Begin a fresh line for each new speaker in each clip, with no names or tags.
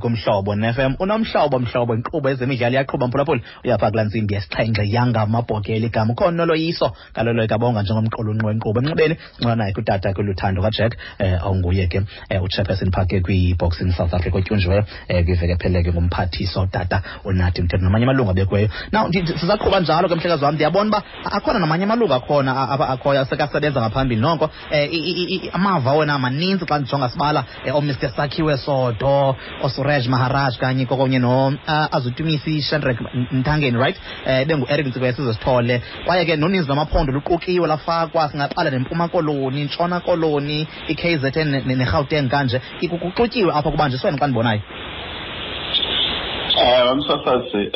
kumhlobo nefm unomhlobo mhlobo inkqubo ezemidlalo iyaqhuba mphulaphuli uyapha kulaa ntsimbi yesixhenxe yangamabhokeli gama ukhona noloyiso kalolo ekabonga njengomqulunqi wenkqubo emnxibeni sincola naye kutata kwiluthando kajack eh, onguye ke eh, uchairperson phake kwi-boxing south africa otyunjiweyo eh, kwiveke epheleleke ngumphathiso tata unati mthetho namanye amalungu abekweyo na sizaqhuba njalo ke mhlekazi wam ndiyabona uba akhona namanye amalungu akhona apha akhoyo asekasebenza ngaphambili noko um amava wona maninzi xa ndijonga sibala eh, omr sakhiwe sodo osurej maharaj kanye kokonye no-azutumisi ah, shandrek ntangeni right um bengu-eric ntsikweye size sithole kwaye ke noninzi lwamaphondo luqukiwe lafakwa singaqala nempuma koloni ntshona koloni i-kzn nerhawuteng kanje kuxutyiwe apha kubanjisweni xa ndibonayo
um msasazi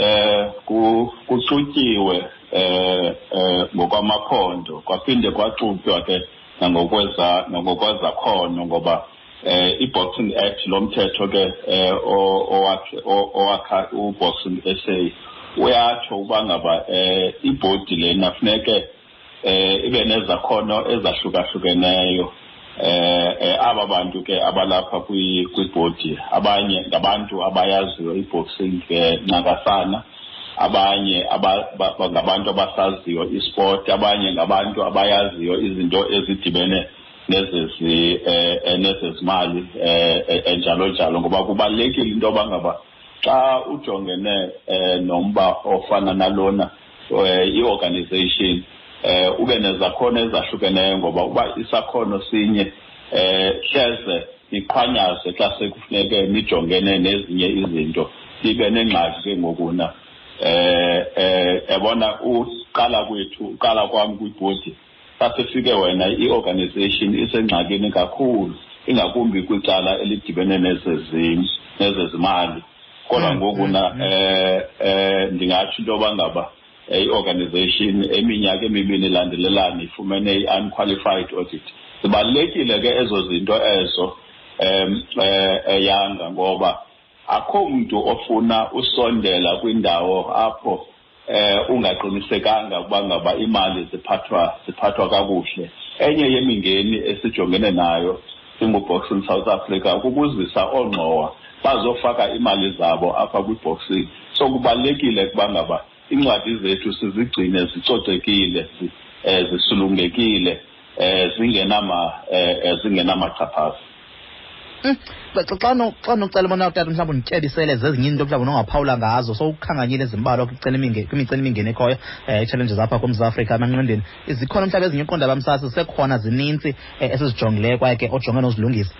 um kuxutyiwe eh, eh ngokwamaphondo kwaphinde kwaxutywa ke nangokweza nangokwezakhono ngoba eh iBoxing Act lo mthetho ke eh, owakhe owakha uBoxing SA uyatsho uba ngaba eh ibhodi lena funeke eh ibe nezakhono ezahlukahlukeneyo eh, eh aba bantu ke abalapha kwibhodi abanye ngabantu abayaziyo iboxing ke eh, ncakasana abanye ngabantu abasaziyo isport abanye ngabantu abayaziyo izinto ezidibene nezezi eh, eh nezezimali eh, eh, eh njalo njalo ngoba kubalekile into bangaba xa ujongene eh nomba ofana nalona eh, i-organization eh ube nezakhono ezahlukeneyo ngoba uba isakhono sinye eh hleze iqhwanyaze xa sekufuneke nijongene nezinye izinto sibe nengxaki ke ngokuna eh eh yabona uqala kwethu uqala kwami kwibhodi Sasifike wena i-organization isengxakini kakhulu ingakumbi kwicala elidibene nezezimali kodwa mm, ngoku mm, na um um ndingatsho into yoba ngaba i-organization eminyaka emibini ilandelelana ifumene i-unqualified audit zibalulekile ke ezo zinto ezo um eyanga ngoba akho mntu ofuna usondela kwindawo apho eh ungaqinisekanga ukuba ngaba imali ziphathwa ziphathwa kakuhle enye yemingeni esijongene nayo singuboxing south africa ukukuzisa oongxowa bazofaka imali zabo apha kwiboxing so kubalulekile ukuba ngaba iincwadi zethu sizigcine zicocekile um zisulungekile eh zingenama eh, eh zingenamachaphaza
mm, xa nocela ubona utata mhlawumbi undityebisele zezinye into mhlawumbi unongaphawula ngazo so ukhanganyile ezimbalwa kwimiceli mingeni ekhoyo um eh, itshalenje zapha kumzantsi afrika emanqindini zikhona mhlawumbi ezinye uqonda bamsasi zisekhona zinintsi esizijongileyo kwaye ke ojonge nozilungisa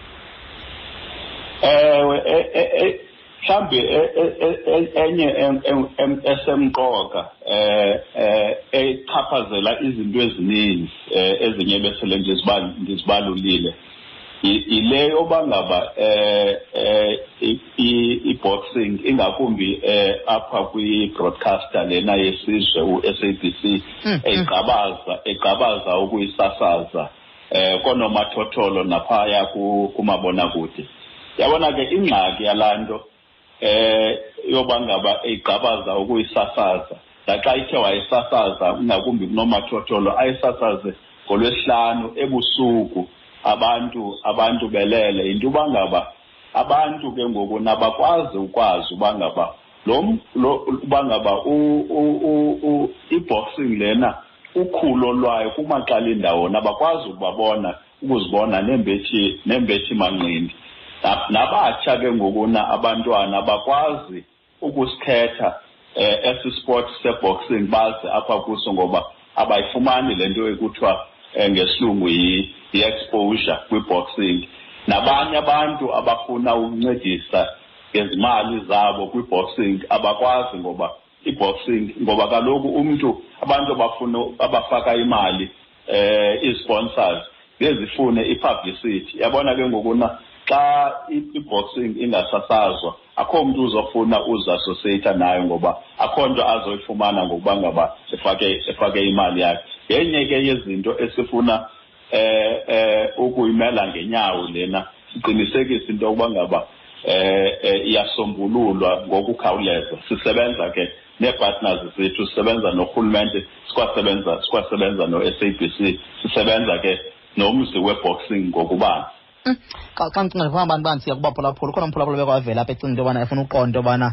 ewe mhlawumbi e- e- e- e- enye em- em- em- esemqoka eh eh echaphazela izinto eziningi eh, ezinye besele ngizibal- ngizibalulile I- ile yoba ngaba eh eh i- i- i-boxing ingakumbi eh apha kwi-broadcaster lena yesizwe u-sabc Mm, mm. egqabaza egqabaza ukuyisasaza eh konomathotholo naphaya kumabonakude yabona ke ingxaki yalaa nto eh yoba ngaba igqabaza ukuyisasaza naxa ithe wayesasaza ngakumbi kunomathotholo ayisasaze ngolwesihlanu ebusuku abantu abantu belele yinto uba ngaba abantu ke ngoku nabakwazi ukwazi uba ngaba lo uba ngaba i-boxing lena ukhulo lwayo kumacala endawona bakwazi ukubabona ukuzibona neembethi neembethi manqindi nabatsha ke ngokuna abantwana bakwazi ukusikhetha eh esi sport seboxing bazi apha kuso ngoba abayifumani le nto ekuthiwa eh, ngesilungu yi-exposure kwi-boxing nabanye abantu abafuna ukuncedisa ngezimali zabo kwi-boxing abakwazi ngoba i-boxing ngoba kaloku umntu abantu abafuna abafaka imali eh i-sponsors ngezifune i-publicity yabona ke ngokuna xa i-boxing ingasasazwa akho mntu uzofuna uzassociata nayo ngoba akho nto azoyifumana ngokuba ngaba efake efake imali yakhe yenye ke yezinto esifuna eh eh ukuyimela ngenyawo lena siqinisekise into yokuba ngaba eh, eh iyasombululwa ngokukhawuleza sisebenza ke nee-partners zethu sisebenza norhulumente sikwasebenza sikwasebenza no-sabc sisebenza ke nomzi weboxing ngokubanzi Mm.
xa xa ndicinga ndifuna abantu uba ndisiya kubaphulaphula ukhona umphulaphula bekwavela apha ecinga into yobana efuna ukuqonda into yobana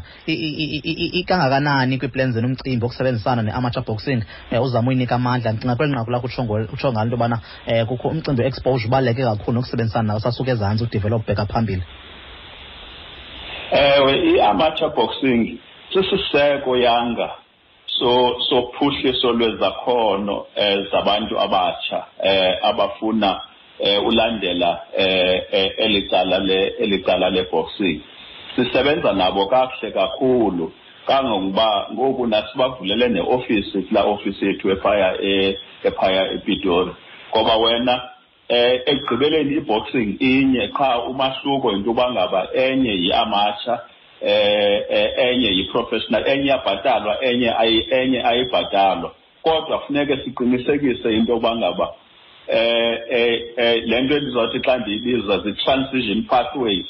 ikangakanani kwii-plan zenu umcimbi wokusebenzisana ne-amateur boxing um uzama uyinika amandla ndicinga kweli nqaku lakho utsho ngalo into yobana um kukho umcimbi we-exposure ubaluleke kakhulu nokusebenzisana nawo sasuke ezantsi udevelop bheka phambili
ewe i-amateur boxing sisiseko yanga so sophuhliso lwezakhono eh, zabantu abatsha eh, abafuna eh, ulandela eh, eh, elicala le elicala leboxing sisebenza nabo kakuhle kakhulu kangangokuba ngoku nasibavulele neofisi kulaa ofisi yethu ephaya e, ephaya epitori ngoba wena eh ekugqibeleni iboxing inye qha umahluko into yoba ngaba enye yiamatsha eh, eh enye yiprofessional enye yabhatalwa enye enye ayibhatalwa kodwa funeke siqinisekise into yoba ngaba eh, eh eh le nto endizothi xa ndiyibiza zi-transition pathway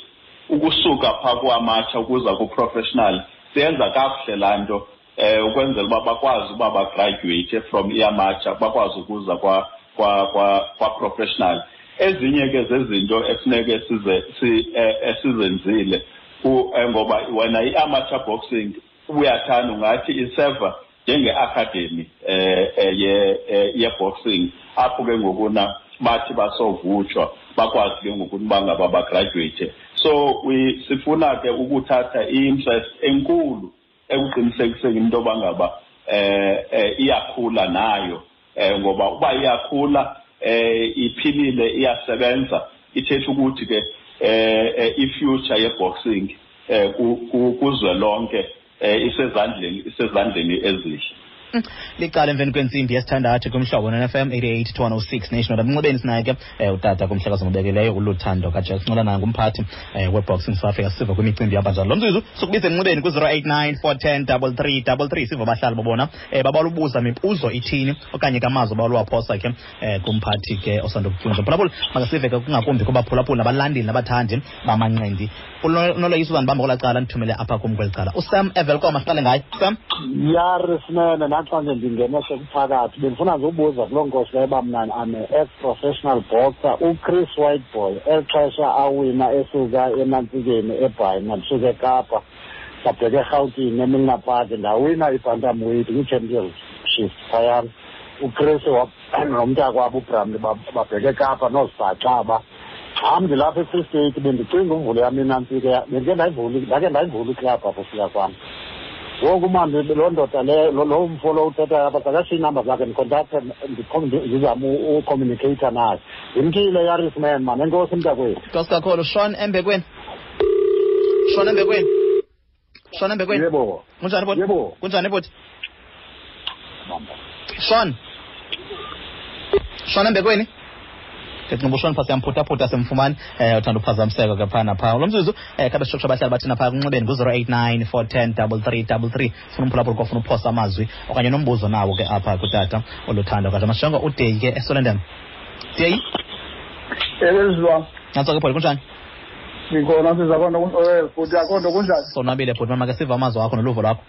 ukusuka phaa kuamatsha ukuza kuprofessional siyenza kakuhle laa nto eh ukwenzela uba bakwazi uba bagraduate from iamatsha bakwazi ukuza kwa kwa kwa kwa professional ezinye ke zezinto efuneke size si eh, esizenzile ku eh, ngoba wena iamatsha boxing uyathanda ungathi iseva njenge-academy eh, eh, ye eh, ye boxing apho ke ngokuna bathi basovutshwa bakwazi ke ngokuthi bangaba bagraduate so sifuna ke ukuthatha i-interest enkulu ekuqinisekiseni into yoba ngaba um iyakhula nayo um ngoba uba iyakhula um iphilile iyasebenza ithetha ukuthi ke um i-future yeboxing um kuzwelonke um isezandleni isezandleni ezihle
licala emveni kwentsimbi yesithandathu kumhlobo nfm 88 to 106 national emnxebeni sinaye ke um utata kumhlekazi ngobekeleyo uluthando kajack sincola naye ngumphathi um eh, weboxing south africa siva kwimicimbi yaba njalo lo mzuzu sukubiza emnxebeni ku-089 410 siva abahlali babona um babalubuza mibuzo ithini okanye kamazwi babaluwaphosa ke um kumphathi ke osanda kutyunjwa phulaphula makasive ke kungakumbi kubaphulaphuli nabalandeli nabathandi bamanqindi unoleyisa ubandibamba kwelaa cala ndithumele apha kum kweli cala usam evelkoma siqale ngayo sam
yari simene naxa nje ndingene sekuphakathi bendifuna nje ubuza kuloo nkosi leyo bamnani ame ex professional boxer uchris whiteboy eli xesha awina esuka enantsikeni ebhayi mandisuke ekapa sabheke erhawutini eminqapaki ndawina ibantam weyit kwi-champions shift phayana uchris nomntakwabo ubramli babheke kapa nozisaxaba nam ndilapha efree state bendicinga umvule yam inantsike ndike ndayivuli ndake ndayivula iklabhu apho fika kwam ngoku mandi loo ndoda le loo mfo lo uthethayo apha sakashiya inumber zakhe ndicontakte ndizame ucommunicator naye ndimthile yaris man mani enkosi mntakwethu
nkosi kakhulu shon embekweni shon embekweni shona mbekweni
yebo
kunjani boti
yebo
kunjani boti shona shona mbekweni ndithi nobushoni phaa siyamphuthaphutha simfumane um eh, uthanda uphazamiseka ke phaa naphaa lo mzuzu um eh, khabe sishosha abahlali bathina phaa kunxibeni ngu-zero eight nine four ten double three double three funa umphulaphula kwafuna uphosa amazwi okanye nombuzo nawo ke apha kutata oluthanda kata masishongo udeyi ke esolendam deyi ebeziwa nantsoke pholi kunjani
ndikhona sisa konto eh, bhuti akho nto kunjani
sonwabile bhuti mama ke siva amazwi wakho noluvo lwakho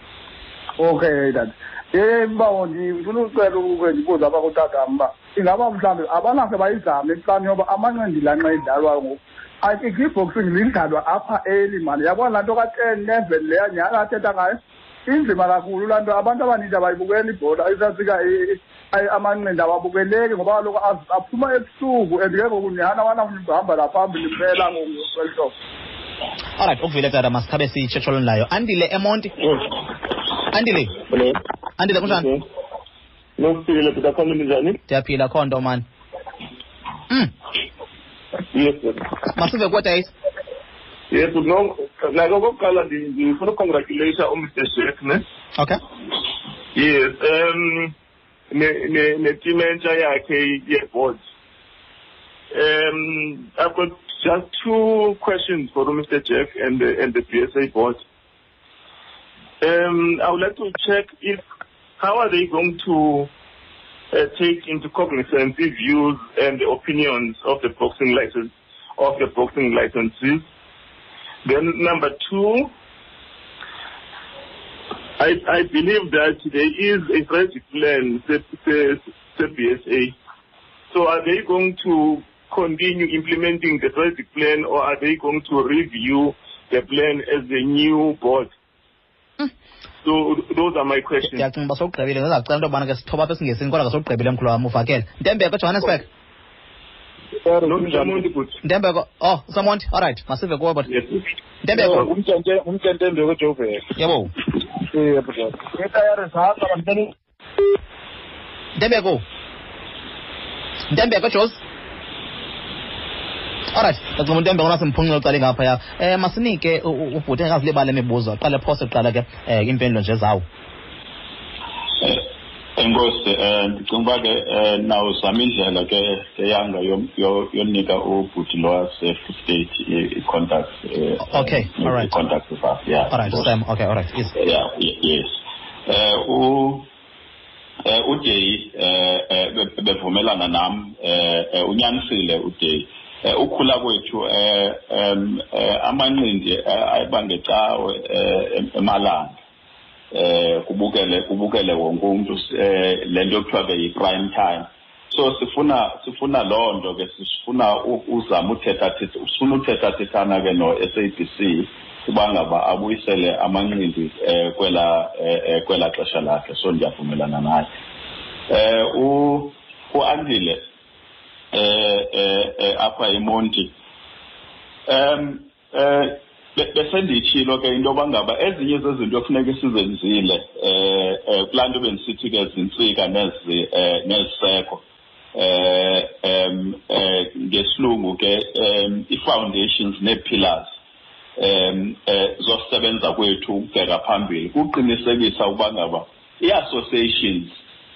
okay dad um bawo ndifuna ucela ukukhe ndibuze apha kutatam uba ingaba mhlawumbi abanase bayizame iplani yoba amancendi la nxa idlalwayo ngoku i-kickboxing lidlalwa apha eli mani yabona laa nto ka-ten eleven leya nyhani athetha ngayo inzima kakhulu laa nto abantu abaninji abayibukeli ibhola isasika amanqindi awabukeleki ngoba kaloku aphuma ebusuku and ke ngoku nihana wanamhamba laphambili mpela ngoku kweli hlobo
olright ukuvile tata masikhabe sitshetsholonayo andile emonti andile andile kunjani
Nokuphila bhuti akhona ninjani?
Ndiyaphila akho nto mani. Mm.
Yes.
Masive kodwa
yisi. Yes, no. Like okokuqala ndifuna ucongratulate uMr Shek, ne?
Okay.
Yes, um ne ne ne team entsha yakhe yeboard. Um I've got just two questions for Mr Jack and the, and the BSA board. um, I would like to check if how are they going to uh, take into cognizance the views and the opinions of the boxing license of the boxing licensees. Then number two, I, I believe that there is a strategy plan, the BSA. So are they going to continue implementing the basic plan or are they going to review the plan as the new board? Mm. So those are my questions.
ndiyacinga uba sowugqibile ndizacela into yobana ke sithoba apha esingesini kodwa ke sowugqibile mkhulu wam uvakele ntembeko johannesburg ntembeko oh usamonti all right masive kuwe bot ntembeko
umntantembeko jovela
yebo
Ndembeko. Ndembeko Jos.
Alright, ndacinga umuntu embe kona simphunxile uqale ngapha ya. Eh masinike u- u- ubhuti engazilibali imibuzo. Qale phose kuqala ke eh impendulo nje zawo.
enkosi um ndicinga uba ke um nawuzama indlela ke eyanga yo- yo- yonika ubhuti lowa safety state i- i-contact eh,
Okay, eh, alright.
i-contact of us
yeah
Alright,
Sam. Okay, alright. Yes.
yeah ye- yes udeyi um bevumelana nam um unyanisile udeyi um ukhula kwethu um amanqindi ayeba ngecawe emalanga um kubukele kubukele wonke umntu um le nto kuthiwa ke yi-prime time so sifuna sifuna loo nto ke sifuna uzama uthethathetha sifuna uthethathethana ke no-s a b c uba ngaba abuyisele amanqindi um kwela um kwela xesha lakhe so ndiyavumelana naye um uandile um um apha emonti um um besendiyitshilo ke into yoba ngaba ezinye zezinto ekufuneka sizenzile um um kulaa nto bendisithi ke zintsika nezi um neziseko eh em eh ngesilungu ke em ifoundations nepillars em eh zosebenza kwethu ukubheka phambili kuqinisekisa ukuba ngaba iAssociations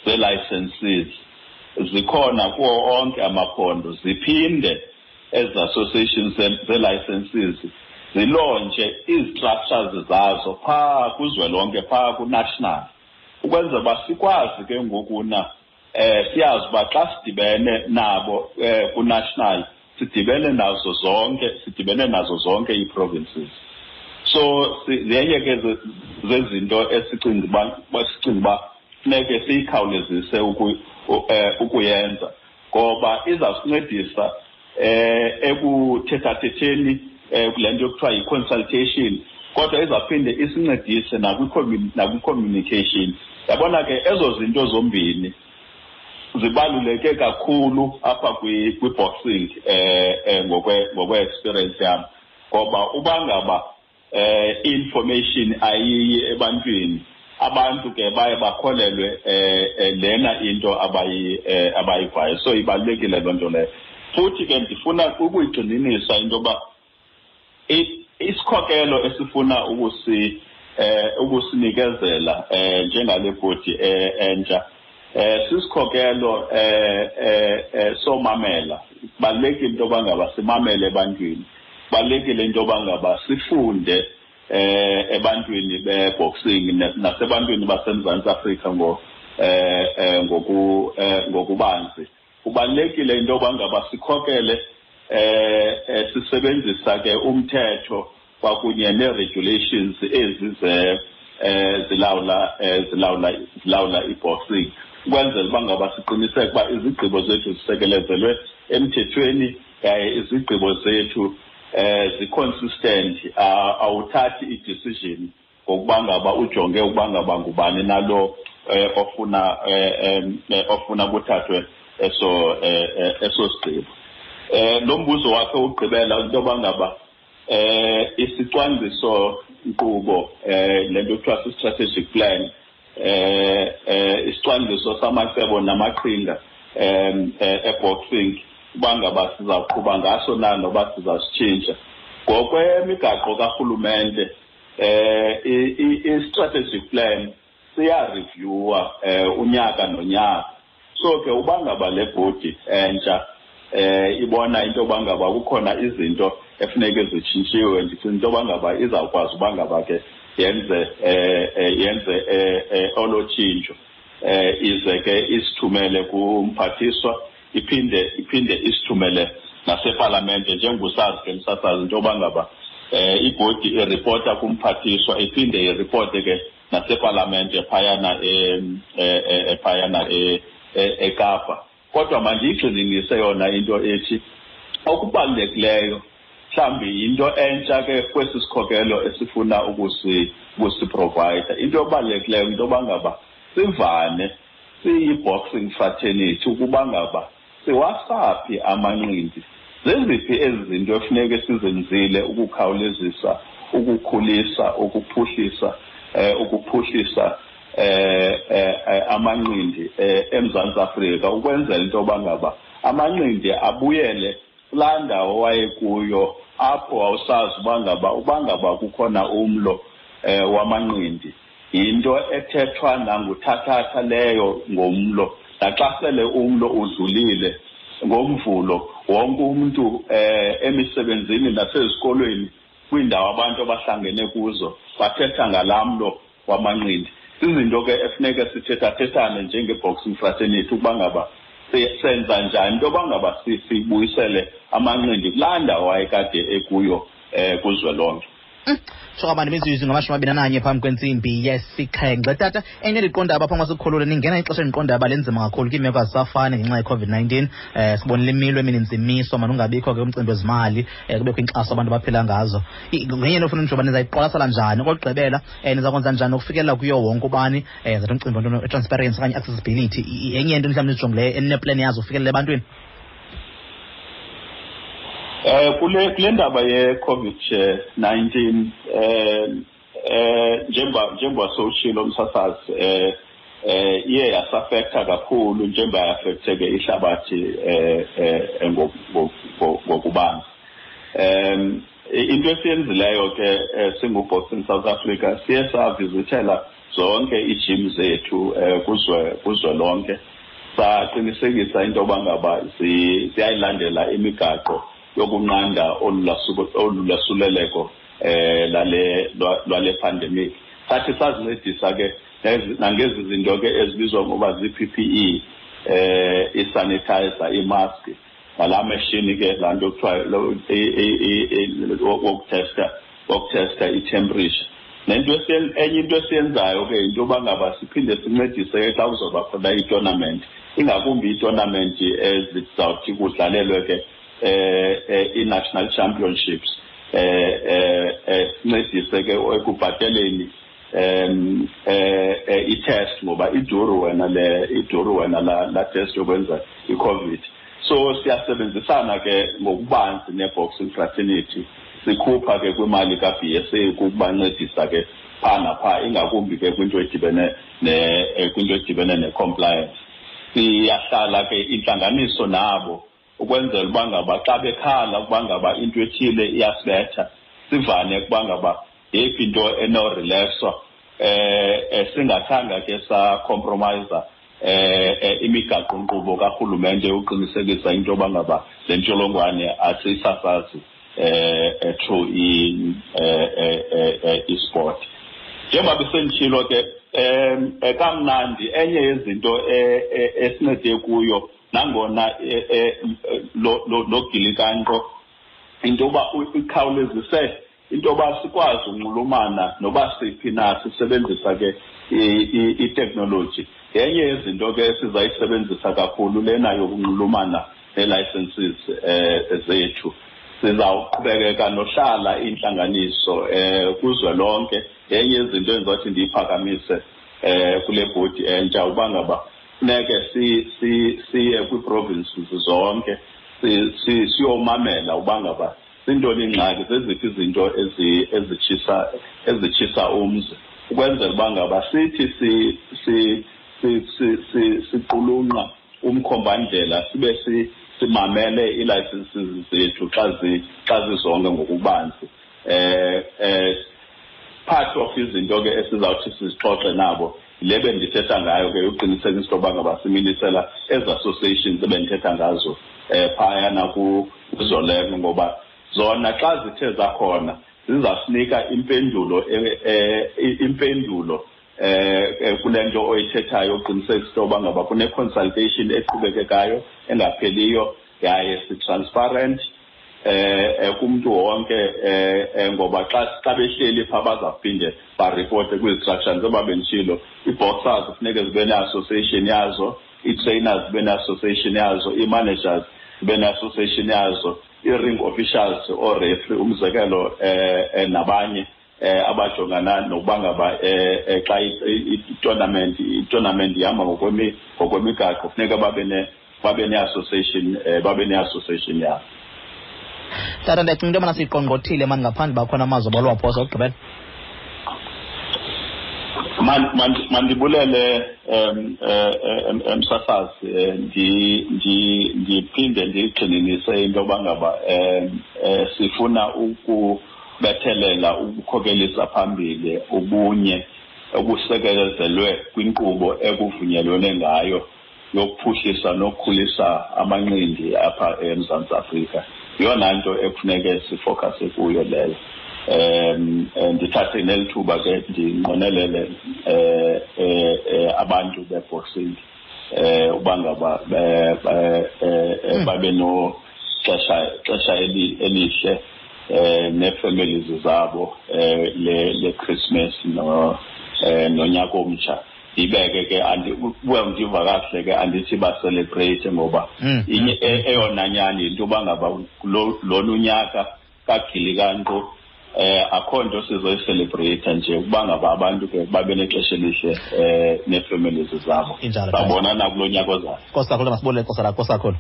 ze licenses zikhona kuwo onke amaphondo ziphinde ezi associations zee-licenses zilontshe izistructures zazo phaa kuzwelonke phaa kunational ukwenzela uba sikwazi ke ngokuna um siyazi uba xa sidibene nabo um kunational sidibene nazo zonke sidibene nazo zonke ii-provinces so yenye ke zezinto esicinga uba sicinga uba funeke siyikhawulezise eh, ukuyenza ngoba izasincedisa um ekuthethathetheni um kule nto yokuthiwa yi-consultation kodwa izaphinde isincedise nakwi-communication yabona ke ezo zinto zombini zibaluleke kakhulu apha kwi-boxing um ngokwe-experience yam ngoba uba ngaba eh information ayiyi ebantwini abantu ke baye bakholelwe eh, eh lena into abayi eh, abayivayo so ibalekile lonto le futhi ke ndifuna ukuyigxininisa into ba isikhokelo esifuna ukusi eh ukusinikezela eh njengale bhodi eh, entsha Eh sisikhokelo eh eh, eh somamela balekile into bangaba simamele ebantwini balekile into bangaba sifunde eh ebantwini beboxing nasebantwini baseMzantsi Afrika ngo eh, eh ngoku eh, ngokubanzi kubalulekile into yoba ngaba sikhokele um sisebenzisa ke umthetho kwakunye nee-regulations ezi ze um zilawula um zilawula zilawula iboxing ukwenzela uba ngaba siqiniseke uba izigqibo zethu zisekelezelwe emthethweni yaye izigqibo zethu um ziconsistent awuthathi i-decision ngokuba ngaba ujonge ukuba ngaba ngubani nalo eh, ofuna eh, eh, eh ofuna kuthathwe eso eh, eh, eso sigqibo eh lo mbuzo wakhe ugqibela into yoba ngaba eh isicwangciso nkqubo eh lento kuthiwa si-strategic plan eh eh isicwangciso samacebo namaqhinga eh, eh eboxing uba ngaba sizawuqhuba ngaso na noba sizasitshintsha ngokwemigaqo karhulumente eh i-strategic plan siyareviewa eh unyaka nonyaka so ke uba ngaba le bhodi entsha eh ibona into yoba ngaba kukhona izinto efuneke zitshintshiwe ndicinga into yoba ngaba izawukwazi uba ngaba ke yenze eh, eh yenze eh, eh olo tshintsho eh ize ke isithumele kumphathiswa iphinde iphinde isithumele nasepalamente njengosazi ke msasazi into yoba ngaba um ibhodi iripota kumphathiswa iphinde iripote ke nasepalamente phayana phayana ekapa kodwa mandiyigxininise yona into ethi okubalulekileyo mhlawumbi yinto entsha ke kwesi sikhokelo esifuna ukusiprovayida into yobalulekileyo into yoba ngaba sivane siyi-boxing fraternity ukuba ngaba siwasaphi amanqindi zeziphi ezi zinto efuneke sizenzile ukukhawulezisa ukukhulisa ukuphuhlisa eh, ukuphuhlisa eh, eh, eh amanqindi eh, eMzantsi Afrika ukwenzela into yoba ngaba amanqindi abuyele kulaa ndawo wayekuyo apho wawusazi uba ngaba uba ngaba kukhona umlo eh, wamanqindi yinto ethethwa nanguthathatha leyo ngomlo naxa sele umlo udlulile ngomvulo wonke umntu um eh, emisebenzini nasezikolweni kwiindawo abantu abahlangene kuzo bathetha ngalaa mlo wamanqindi izinto ke efuneke sithethathethane njengeboxing fraternity ukuba ngaba senza njani into yoba ngaba sibuyisele amanqindi kulaa ndawo ayekade ekuyo um kuzwelonke
Mm. sokwabani imizuzu ngamashumi abini ananye phambi kwentsimbi yesixhenxe tata eneliqonda aba phambi kwasikhulule ningena ixesha eliqonda aba linzima kakhulu kwiimeko azisafane ngenxa yecovid-19 um eh, sibonile imilo emininzi imiso manungabikho ke umcimbi wezimali um kubekho inkxaso abantu abaphila ngazo ngenye nofuna njengoba nizayiqwalasela njani okokugqibela um niza kwenza njani ukufikelela kuyo wonke ubani um zathi umcimbi wento transparency okanye accessibility yenye into mhlawumbi nizijongileyo eneplan yazo ufikelela ebantwini
Eh kule kule ndaba ye COVID-19 eh eh njengoba njengoba soshilo umsasazi eh eh iye yasafektha kakhulu njengoba yafektheke ihlabathi eh, eh ngokubanzi um into esiyenzileyo ke eh, singu-boston south africa siye savizithela zonke iijim zethu um kuzwe kuzwe lonke saqinisekisa into yoba ngaba siyayilandela imigaqo yokunqanda olu lasuleleko um lale lwale pandemic sathi sazincedisa ke nangezi zinto ke ezibizwa ngoba zii-p p e um isanitizer imaski ngalaa mashini ke laa nto kuthiwa wokutesta wokutesta itemperature nento enye into esiyenzayo ke yinto yoba ngaba siphinde sincedise ke xa kuzoba khona iitonament ingakumbi iitonament ezizawuthi kudlalelwe ke um ii-national championships um um sincedise ke ekubhateleni um eh, eh, i-test ngoba iduru wena le iduru wena la, la test yokwenza i-covid so siyasebenzisana ke ngokubanzi ne-boxing fraternity sikhupha ke kwimali ka-b s a kukubancedisa ke phaa naphaa ingakumbi ke kwinto edibene eh, kwinto edibene ne-compliance siyahlala ke intlanganiso nabo ukwenzela uba ngaba xa bekhala ukuba ngaba into ethile iyasibetha sivane ukuba ngaba yeyiphi into enorelaxwa eh, eh singathanga ke sacompromiser eh, eh imigaqo nkqubo karhulumente uqinisekisa into yoba ngaba le ntsholongwane asiyisasazi eh, eh through i-sport njengoba besenditshilo ke um kamnandi enye yezinto esincede kuyo nangona eh, eh, lo gilikanqo into yoba ikhawulezise into yoba sikwazi unxulumana noba siphi na sisebenzisa ke iteknoloji yenye yezinto ke esizayisebenzisa kakhulu lena yokunxulumana nee-licenses um zethu sizawuqhubekeka nohlala iintlanganiso um kuzwe lonke yenye yezinto endizothi ndiyiphakamise um kule bhodi entsha uba ngaba funeke siye kwii-provinces zonke siyomamela uba ngaba sintoni ingxaki zeziphi izinto ezitshisa ezitshisa umzi ukwenzela uba ngaba sithi siqulunqa umkhombandlela sibe simamele ii-licenses zethu xa zizonke ngokubanzi um um part of izinto ke esizawuthi sizixoxe nabo le bendithetha ngayo ke yokuqinisekisa into yoba ngaba similisela ezi associations ebendithetha ngazo um phayana kuzoleko ngoba zona xa zithe zakhona zizasinika impendulo e, e, impendulo eh kule nto oyithethayo uqinisekisa into yoba ngaba kune-consultation eqhubekekayo engapheliyo yaye si-transparent eh kumntu wonke eh ngoba xa xa behleli pha bazaphinde bareporte kwizistructure njengoba bendishilo ii-boxers kufuneke zibe ne-association yazo ii-trainers zibe ne-association yazo ii-managers zibe ne-association yazo ii-ring officials oorefri umzekelo um nabanye eh abajongana nokuba ngaba eh, eh xa i-tournament i-tournament ihamba ngokwemigaqo funeka babe ne babe ne-association eh, babe ne-association yabo
tata ndiyacinga into yobana siqongqothile mani ngaphandle bakhona amazwi abalwaphosa okugqibela
mandibulele um eh, eh, msasazi eh, ndiphinde ndigxininise into yoba ngaba um sifuna bethelela ukukhokelisa phambili ubunye obusekelezelwe kwinkqubo ekuvunyelwene ngayo yokuphuhlisa nokukhulisa amanqindi apha eMzantsi Afrika yiyona nto ekufuneke sifokase kuyo leyo um ndithathe nelithuba ke ndinqonelele um abantu beboxing eh uba ngaba eh, eh, eh,
hmm.
babe no xesha xesha elihle eh nefamilies zabo eh le le Christmas no eh nonyaka omtsha ibeke ke well ndiva kahle ke andithi bacelebrate ngoba
hmm.
inye e, eyona nyani into uba ngaba lona unyaka kagilikanqo eh akho nto sizoyicelebrate nje ukuba ngaba abantu ke babe nexesha elihle eh nee-families zabo babonana kulo nyaka ozayo
nkosi kakhulu masibulele nkosi lakho sakhulu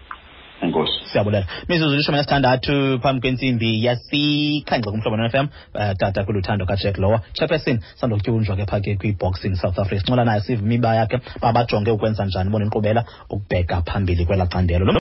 enkosi
siyabulela mizuzu lishumi nesithandathu phambi kwentsimbi yasikhangxe kumhlobo non-f m uh, eh, tata kuluthando kajack lowa chairperson sandokutyunjwa ke phake kwi-boxing south africa sincola naye sive imiba yakhe babajonge ukwenza njani bona inkqubela ukubheka phambili kwela candelo